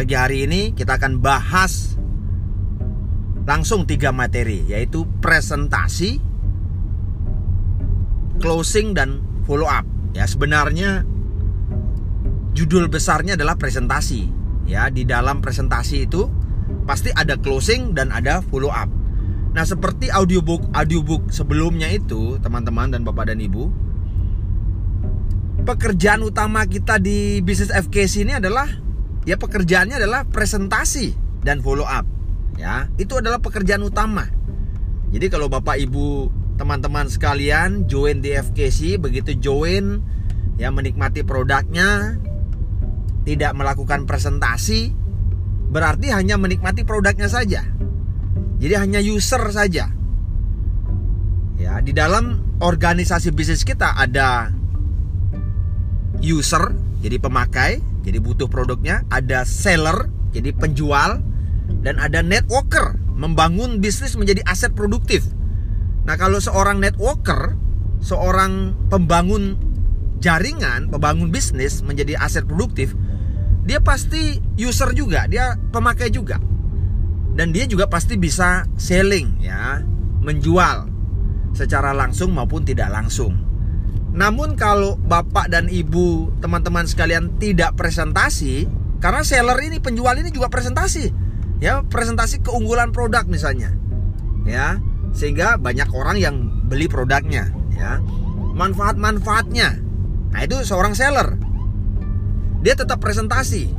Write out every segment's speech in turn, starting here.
pagi hari ini kita akan bahas langsung tiga materi yaitu presentasi, closing dan follow up. Ya sebenarnya judul besarnya adalah presentasi. Ya di dalam presentasi itu pasti ada closing dan ada follow up. Nah seperti audiobook audiobook sebelumnya itu teman-teman dan bapak dan ibu pekerjaan utama kita di bisnis FKC ini adalah ya pekerjaannya adalah presentasi dan follow up. Ya itu adalah pekerjaan utama. Jadi kalau bapak ibu teman-teman sekalian join di FKC begitu join ya menikmati produknya tidak melakukan presentasi berarti hanya menikmati produknya saja. Jadi hanya user saja. Ya di dalam organisasi bisnis kita ada user jadi pemakai jadi butuh produknya ada seller jadi penjual dan ada networker membangun bisnis menjadi aset produktif Nah kalau seorang networker, seorang pembangun jaringan, pembangun bisnis menjadi aset produktif, dia pasti user juga, dia pemakai juga. Dan dia juga pasti bisa selling ya, menjual secara langsung maupun tidak langsung. Namun kalau Bapak dan Ibu, teman-teman sekalian tidak presentasi, karena seller ini, penjual ini juga presentasi. Ya, presentasi keunggulan produk misalnya. Ya, sehingga banyak orang yang beli produknya ya manfaat-manfaatnya nah itu seorang seller dia tetap presentasi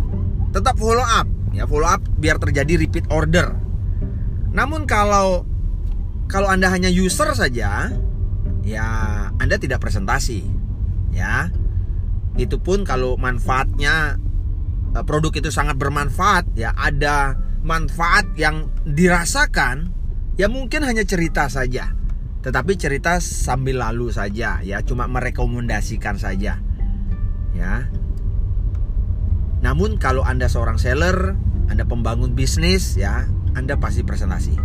tetap follow up ya follow up biar terjadi repeat order namun kalau kalau anda hanya user saja ya anda tidak presentasi. Ya itu pun kalau manfaatnya eh, produk itu sangat bermanfaat ya ada manfaat yang dirasakan ya mungkin hanya cerita saja. Tetapi cerita sambil lalu saja ya cuma merekomendasikan saja. Ya. Namun kalau anda seorang seller anda pembangun bisnis ya anda pasti presentasi.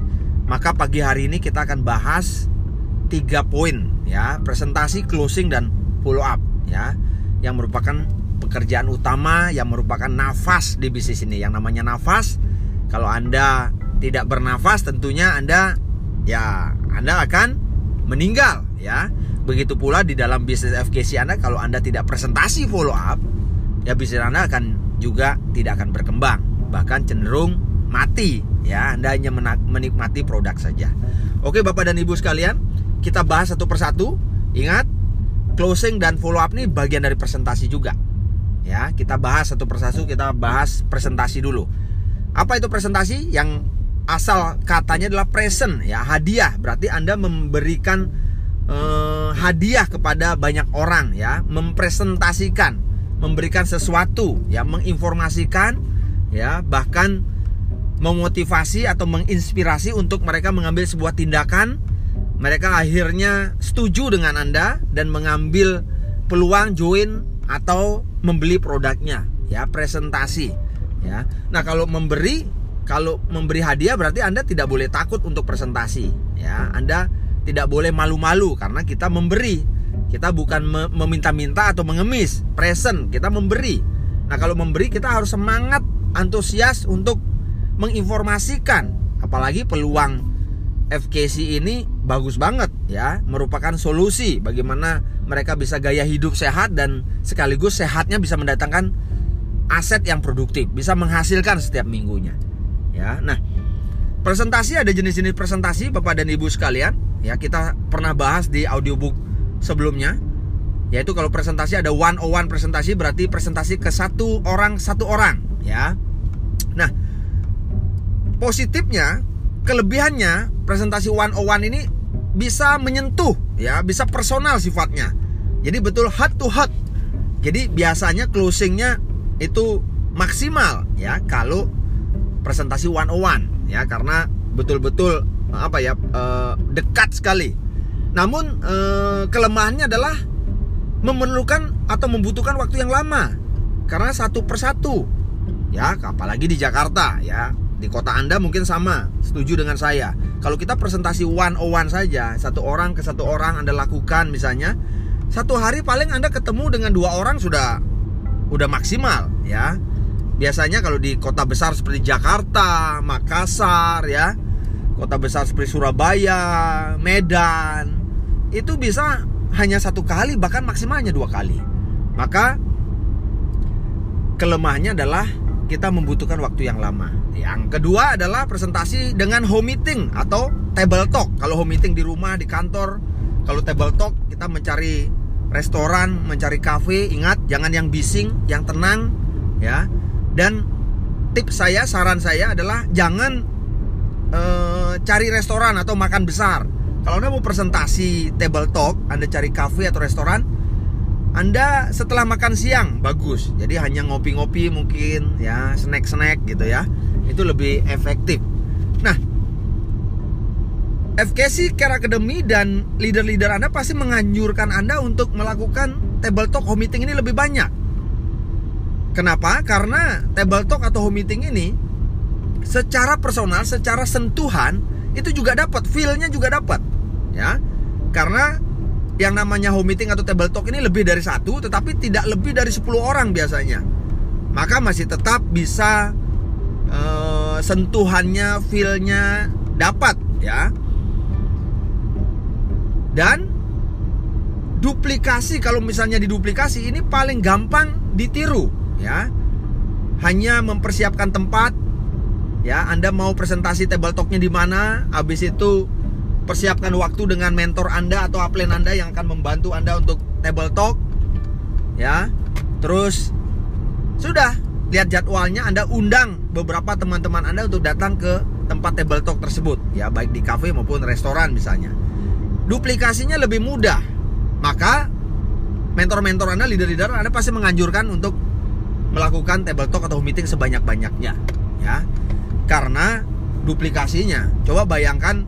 Maka pagi hari ini kita akan bahas tiga poin ya presentasi closing dan follow up ya yang merupakan pekerjaan utama yang merupakan nafas di bisnis ini yang namanya nafas kalau anda tidak bernafas tentunya Anda ya Anda akan meninggal ya. Begitu pula di dalam bisnis FKC Anda kalau Anda tidak presentasi follow up ya bisnis Anda akan juga tidak akan berkembang, bahkan cenderung mati ya. Anda hanya menikmati produk saja. Oke Bapak dan Ibu sekalian, kita bahas satu persatu. Ingat, closing dan follow up ini bagian dari presentasi juga. Ya, kita bahas satu persatu, kita bahas presentasi dulu. Apa itu presentasi? Yang asal katanya adalah present ya hadiah berarti anda memberikan eh, hadiah kepada banyak orang ya mempresentasikan memberikan sesuatu ya menginformasikan ya bahkan memotivasi atau menginspirasi untuk mereka mengambil sebuah tindakan mereka akhirnya setuju dengan anda dan mengambil peluang join atau membeli produknya ya presentasi ya nah kalau memberi kalau memberi hadiah berarti Anda tidak boleh takut untuk presentasi ya. Anda tidak boleh malu-malu karena kita memberi. Kita bukan meminta-minta atau mengemis, present, kita memberi. Nah, kalau memberi kita harus semangat, antusias untuk menginformasikan apalagi peluang FKC ini bagus banget ya, merupakan solusi bagaimana mereka bisa gaya hidup sehat dan sekaligus sehatnya bisa mendatangkan aset yang produktif, bisa menghasilkan setiap minggunya ya. Nah, presentasi ada jenis-jenis presentasi Bapak dan Ibu sekalian, ya kita pernah bahas di audiobook sebelumnya. Yaitu kalau presentasi ada one on one presentasi berarti presentasi ke satu orang satu orang, ya. Nah, positifnya, kelebihannya presentasi one on one ini bisa menyentuh, ya, bisa personal sifatnya. Jadi betul heart to heart. Jadi biasanya closingnya itu maksimal ya kalau presentasi one on one ya karena betul-betul apa ya eh, dekat sekali. Namun eh, kelemahannya adalah memerlukan atau membutuhkan waktu yang lama karena satu persatu ya apalagi di Jakarta ya di kota Anda mungkin sama setuju dengan saya kalau kita presentasi one on one saja satu orang ke satu orang Anda lakukan misalnya satu hari paling Anda ketemu dengan dua orang sudah udah maksimal ya biasanya kalau di kota besar seperti Jakarta, Makassar ya, kota besar seperti Surabaya, Medan, itu bisa hanya satu kali bahkan maksimalnya dua kali. Maka kelemahannya adalah kita membutuhkan waktu yang lama. Yang kedua adalah presentasi dengan home meeting atau table talk. Kalau home meeting di rumah, di kantor, kalau table talk kita mencari restoran, mencari cafe, ingat jangan yang bising, yang tenang ya. Dan tips saya, saran saya adalah jangan uh, cari restoran atau makan besar. Kalau Anda mau presentasi table talk, Anda cari cafe atau restoran, Anda setelah makan siang bagus. Jadi hanya ngopi-ngopi mungkin ya, snack-snack gitu ya. Itu lebih efektif. Nah, FKC Care Academy dan leader-leader Anda pasti menganjurkan Anda untuk melakukan table talk home meeting ini lebih banyak. Kenapa? Karena table talk atau home meeting ini secara personal, secara sentuhan itu juga dapat, feel-nya juga dapat ya karena yang namanya home meeting atau table talk ini lebih dari satu tetapi tidak lebih dari 10 orang biasanya. Maka masih tetap bisa uh, sentuhannya feelnya dapat ya. Dan duplikasi kalau misalnya diduplikasi ini paling gampang ditiru ya. Hanya mempersiapkan tempat ya. Anda mau presentasi table talknya di mana habis itu persiapkan waktu dengan mentor Anda atau upline Anda yang akan membantu Anda untuk table talk. Ya. Terus sudah lihat jadwalnya Anda undang beberapa teman-teman Anda untuk datang ke tempat table talk tersebut, ya baik di cafe maupun restoran misalnya. Duplikasinya lebih mudah. Maka mentor-mentor Anda, leader-leader Anda pasti menganjurkan untuk melakukan table talk atau meeting sebanyak-banyaknya, ya. Karena duplikasinya, coba bayangkan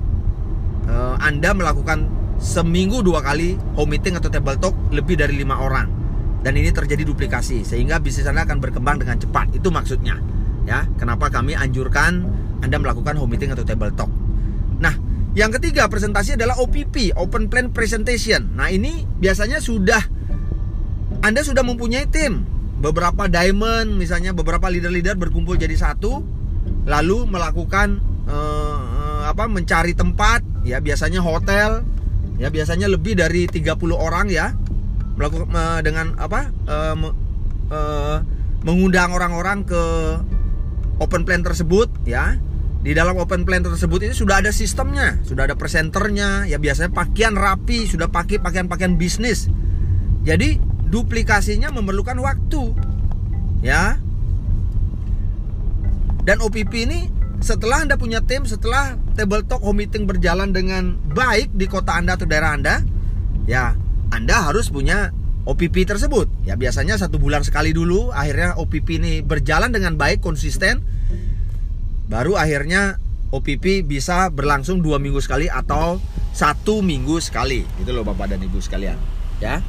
uh, Anda melakukan seminggu dua kali home meeting atau table talk lebih dari lima orang. Dan ini terjadi duplikasi sehingga bisnis Anda akan berkembang dengan cepat. Itu maksudnya ya. Kenapa kami anjurkan Anda melakukan home meeting atau table talk? Nah yang ketiga presentasi adalah OPP Open Plan Presentation. Nah ini biasanya sudah Anda sudah mempunyai tim. Beberapa diamond misalnya beberapa leader-leader berkumpul jadi satu lalu melakukan uh, apa mencari tempat ya biasanya hotel. Ya biasanya lebih dari 30 orang ya melakukan dengan apa uh, uh, mengundang orang-orang ke open plan tersebut ya. Di dalam open plan tersebut ini sudah ada sistemnya sudah ada presenternya. Ya biasanya pakaian rapi sudah pakai pakaian-pakaian bisnis. Jadi duplikasinya memerlukan waktu ya. Dan OPP ini setelah Anda punya tim, setelah table talk home meeting berjalan dengan baik di kota Anda atau daerah Anda, ya Anda harus punya OPP tersebut. Ya biasanya satu bulan sekali dulu, akhirnya OPP ini berjalan dengan baik, konsisten, baru akhirnya OPP bisa berlangsung dua minggu sekali atau satu minggu sekali. Itu loh Bapak dan Ibu sekalian, ya.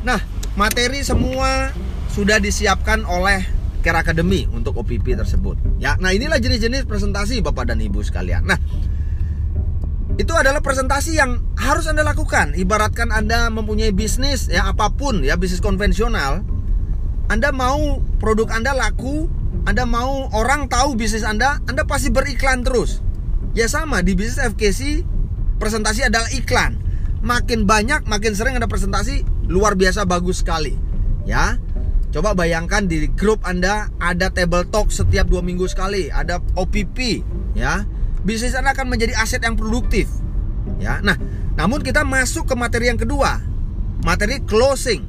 Nah, materi semua sudah disiapkan oleh Care Academy untuk OPP tersebut. Ya, nah inilah jenis-jenis presentasi Bapak dan Ibu sekalian. Nah, itu adalah presentasi yang harus Anda lakukan. Ibaratkan Anda mempunyai bisnis ya apa pun ya bisnis konvensional, Anda mau produk Anda laku, Anda mau orang tahu bisnis Anda, Anda pasti beriklan terus. Ya sama di bisnis FKC presentasi adalah iklan. Makin banyak, makin sering ada presentasi luar biasa bagus sekali. Ya, Coba bayangkan di grup Anda ada table talk setiap dua minggu sekali, ada OPP, ya. Bisnis Anda akan menjadi aset yang produktif, ya. Nah, namun kita masuk ke materi yang kedua, materi closing.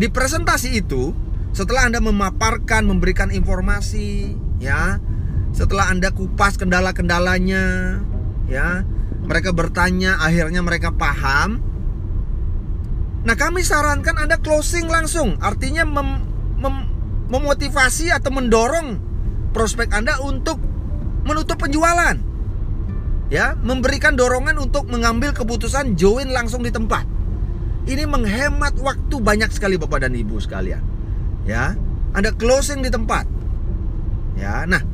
Di presentasi itu, setelah Anda memaparkan, memberikan informasi, ya, setelah Anda kupas kendala-kendalanya, ya, mereka bertanya, akhirnya mereka paham, Nah kami sarankan Anda closing langsung. Artinya mem, mem, memotivasi atau mendorong prospek Anda untuk menutup penjualan. Ya, memberikan dorongan untuk mengambil keputusan join langsung di tempat. Ini menghemat waktu banyak sekali Bapak dan Ibu sekalian. Ya, Anda closing di tempat. Ya, nah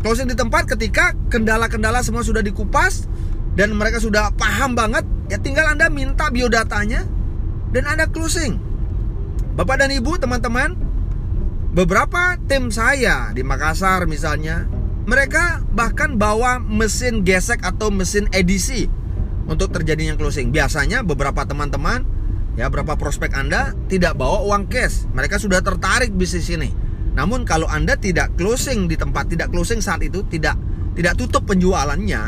Closing di tempat ketika kendala-kendala semua sudah dikupas dan mereka sudah paham banget, ya tinggal Anda minta biodatanya dan Anda closing. Bapak dan Ibu, teman-teman, beberapa tim saya di Makassar misalnya, mereka bahkan bawa mesin gesek atau mesin edisi untuk terjadinya closing. Biasanya beberapa teman-teman ya berapa prospek Anda tidak bawa uang cash. Mereka sudah tertarik bisnis ini. Namun kalau Anda tidak closing di tempat, tidak closing saat itu, tidak tidak tutup penjualannya,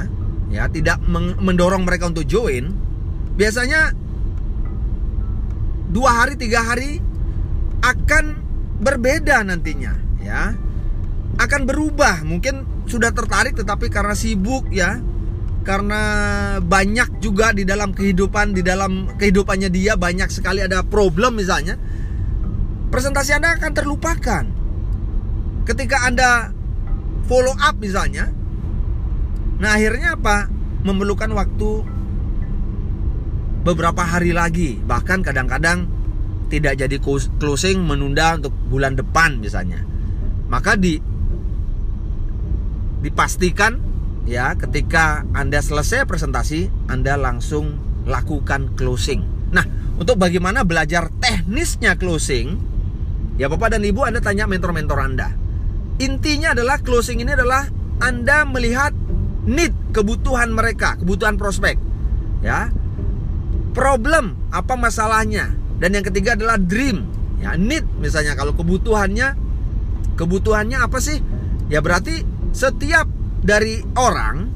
ya, tidak mendorong mereka untuk join, biasanya dua hari tiga hari akan berbeda nantinya, ya, akan berubah. Mungkin sudah tertarik, tetapi karena sibuk, ya, karena banyak juga di dalam kehidupan, di dalam kehidupannya dia banyak sekali ada problem misalnya, presentasi Anda akan terlupakan ketika Anda follow up misalnya, nah akhirnya apa? Memerlukan waktu beberapa hari lagi, bahkan kadang-kadang tidak jadi closing menunda untuk bulan depan misalnya. Maka di dipastikan ya ketika Anda selesai presentasi, Anda langsung lakukan closing. Nah, untuk bagaimana belajar teknisnya closing, ya Bapak dan Ibu Anda tanya mentor-mentor Anda. Intinya adalah closing ini adalah Anda melihat need kebutuhan mereka, kebutuhan prospek. Ya. Problem apa masalahnya? Dan yang ketiga adalah dream. Ya, need misalnya kalau kebutuhannya kebutuhannya apa sih? Ya berarti setiap dari orang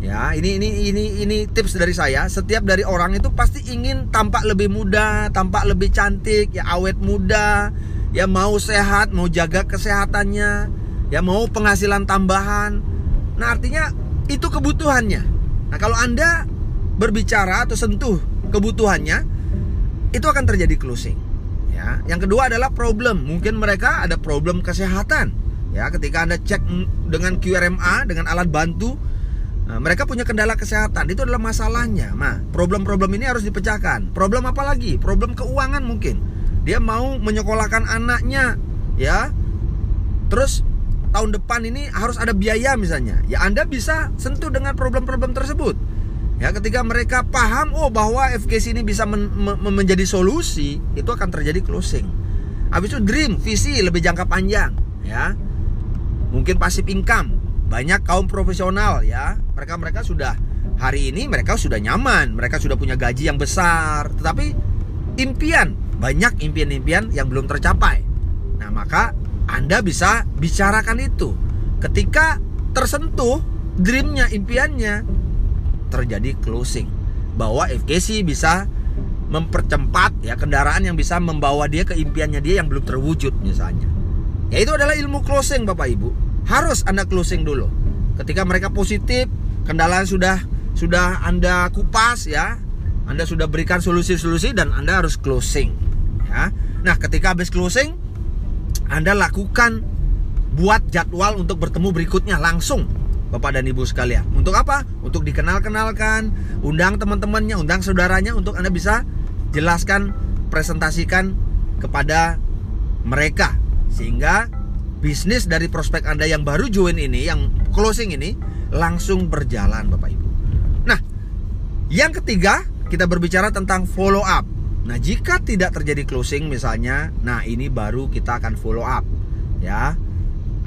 ya ini ini ini ini tips dari saya setiap dari orang itu pasti ingin tampak lebih muda tampak lebih cantik ya awet muda ya mau sehat mau jaga kesehatannya ya mau penghasilan tambahan. Nah, artinya itu kebutuhannya. Nah, kalau Anda berbicara atau sentuh kebutuhannya, itu akan terjadi closing. Ya. Yang kedua adalah problem. Mungkin mereka ada problem kesehatan. Ya, ketika Anda cek dengan QRMA dengan alat bantu, nah, mereka punya kendala kesehatan. Itu adalah masalahnya. Nah, problem-problem ini harus dipecahkan. Problem apa lagi? Problem keuangan mungkin. Dia mau menyekolahkan anaknya, ya. Terus tahun depan ini harus ada biaya misalnya, ya Anda bisa sentuh dengan problem-problem tersebut. Ya, ketika mereka paham oh bahwa FGC ini bisa men men menjadi solusi, itu akan terjadi closing. Habis itu dream, visi lebih jangka panjang, ya. Mungkin pasif income. Banyak kaum profesional ya, mereka-mereka sudah hari ini mereka sudah nyaman, mereka sudah punya gaji yang besar, tetapi impian, banyak impian-impian yang belum tercapai. Nah, maka anda bisa bicarakan itu. Ketika tersentuh dreamnya, impiannya, terjadi closing. Bahwa FKC bisa mempercepat ya kendaraan yang bisa membawa dia ke impiannya dia yang belum terwujud misalnya. Ya itu adalah ilmu closing Bapak Ibu. Harus Anda closing dulu. Ketika mereka positif, kendaraan sudah sudah Anda kupas ya. Anda sudah berikan solusi-solusi dan Anda harus closing ya. Nah, ketika habis closing anda lakukan buat jadwal untuk bertemu berikutnya langsung Bapak dan Ibu sekalian. Untuk apa? Untuk dikenal-kenalkan, undang teman-temannya, undang saudaranya untuk Anda bisa jelaskan, presentasikan kepada mereka sehingga bisnis dari prospek Anda yang baru join ini, yang closing ini langsung berjalan Bapak Ibu. Nah, yang ketiga kita berbicara tentang follow up. Nah, jika tidak terjadi closing misalnya, nah ini baru kita akan follow up. Ya.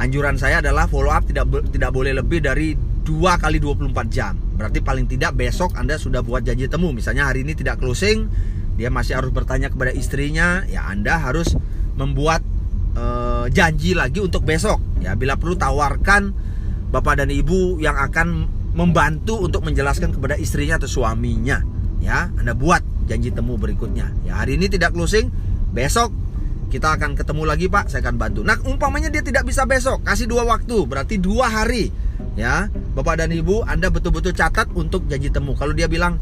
Anjuran saya adalah follow up tidak tidak boleh lebih dari 2 kali 24 jam. Berarti paling tidak besok Anda sudah buat janji temu. Misalnya hari ini tidak closing, dia masih harus bertanya kepada istrinya, ya Anda harus membuat uh, janji lagi untuk besok. Ya, bila perlu tawarkan Bapak dan Ibu yang akan membantu untuk menjelaskan kepada istrinya atau suaminya. Ya, Anda buat janji temu berikutnya. Ya hari ini tidak closing, besok kita akan ketemu lagi Pak, saya akan bantu. Nah umpamanya dia tidak bisa besok, kasih dua waktu, berarti dua hari. Ya, Bapak dan Ibu, Anda betul-betul catat untuk janji temu. Kalau dia bilang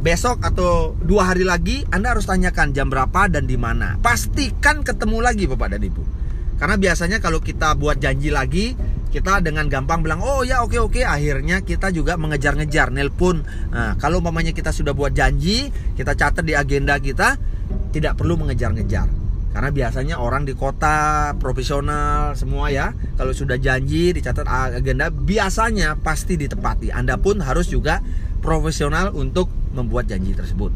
besok atau dua hari lagi, Anda harus tanyakan jam berapa dan di mana. Pastikan ketemu lagi Bapak dan Ibu. Karena biasanya kalau kita buat janji lagi, kita dengan gampang bilang oh ya oke oke akhirnya kita juga mengejar-ngejar nelpon nah, kalau umpamanya kita sudah buat janji kita catat di agenda kita tidak perlu mengejar-ngejar karena biasanya orang di kota profesional semua ya kalau sudah janji dicatat agenda biasanya pasti ditepati Anda pun harus juga profesional untuk membuat janji tersebut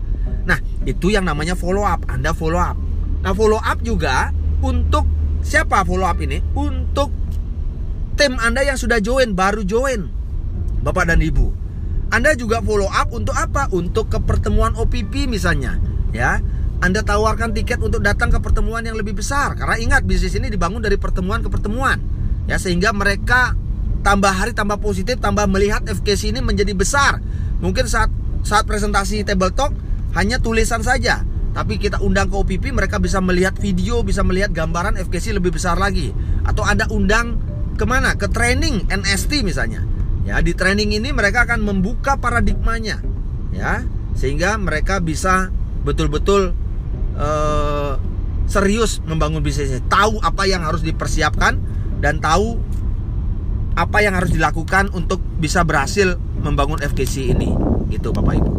nah itu yang namanya follow up Anda follow up Nah, follow up juga untuk siapa follow up ini? Untuk tim Anda yang sudah join, baru join. Bapak dan Ibu. Anda juga follow up untuk apa? Untuk ke pertemuan OPP misalnya, ya. Anda tawarkan tiket untuk datang ke pertemuan yang lebih besar karena ingat bisnis ini dibangun dari pertemuan ke pertemuan. Ya, sehingga mereka tambah hari tambah positif, tambah melihat FKC ini menjadi besar. Mungkin saat saat presentasi table talk hanya tulisan saja, tapi kita undang ke OPP mereka bisa melihat video, bisa melihat gambaran FKC lebih besar lagi. Atau ada undang ke mana? Ke training NST misalnya. Ya di training ini mereka akan membuka paradigmanya, ya sehingga mereka bisa betul-betul uh, serius membangun bisnisnya, tahu apa yang harus dipersiapkan dan tahu apa yang harus dilakukan untuk bisa berhasil membangun FKC ini. Gitu Bapak Ibu.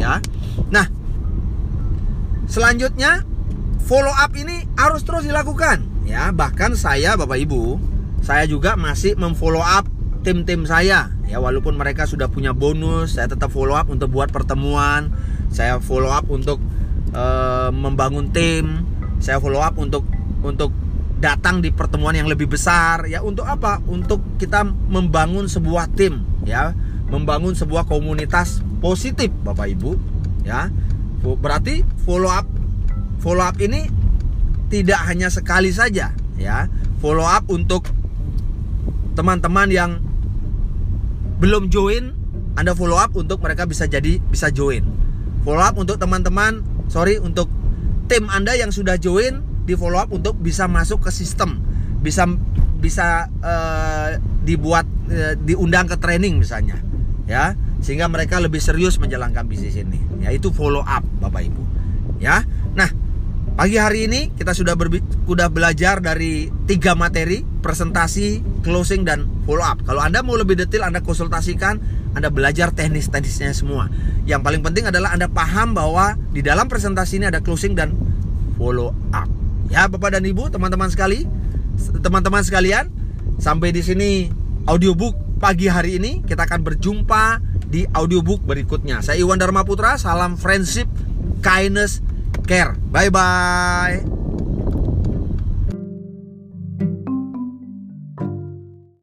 Ya. Nah selanjutnya follow up ini harus terus dilakukan. Ya bahkan saya Bapak Ibu saya juga masih memfollow up tim-tim saya. Ya walaupun mereka sudah punya bonus saya tetap follow up untuk buat pertemuan. Saya follow up untuk uh, membangun tim saya follow up untuk untuk datang di pertemuan yang lebih besar ya untuk apa? Untuk kita membangun sebuah tim ya, membangun sebuah komunitas positif Bapak Ibu ya. Berarti follow up follow up ini tidak hanya sekali saja ya. Follow up untuk teman-teman yang belum join Anda follow up untuk mereka bisa jadi bisa join. Follow up untuk teman-teman, sorry untuk tim Anda yang sudah join di follow up untuk bisa masuk ke sistem. Bisa bisa uh, dibuat uh, diundang ke training misalnya ya. Sehingga mereka lebih serius menjalankan bisnis ini yaitu follow up Bapak Ibu ya. Nah pagi hari ini kita sudah sudah belajar dari tiga materi presentasi closing dan follow up. Kalau anda mau lebih detail anda konsultasikan anda belajar teknis-teknisnya semua yang paling penting adalah anda paham bahwa di dalam presentasi ini ada closing dan follow up Ya, Bapak dan Ibu, teman-teman sekali, teman-teman sekalian, sampai di sini audiobook pagi hari ini. Kita akan berjumpa di audiobook berikutnya. Saya Iwan Dharma Putra, salam friendship, kindness, care. Bye bye.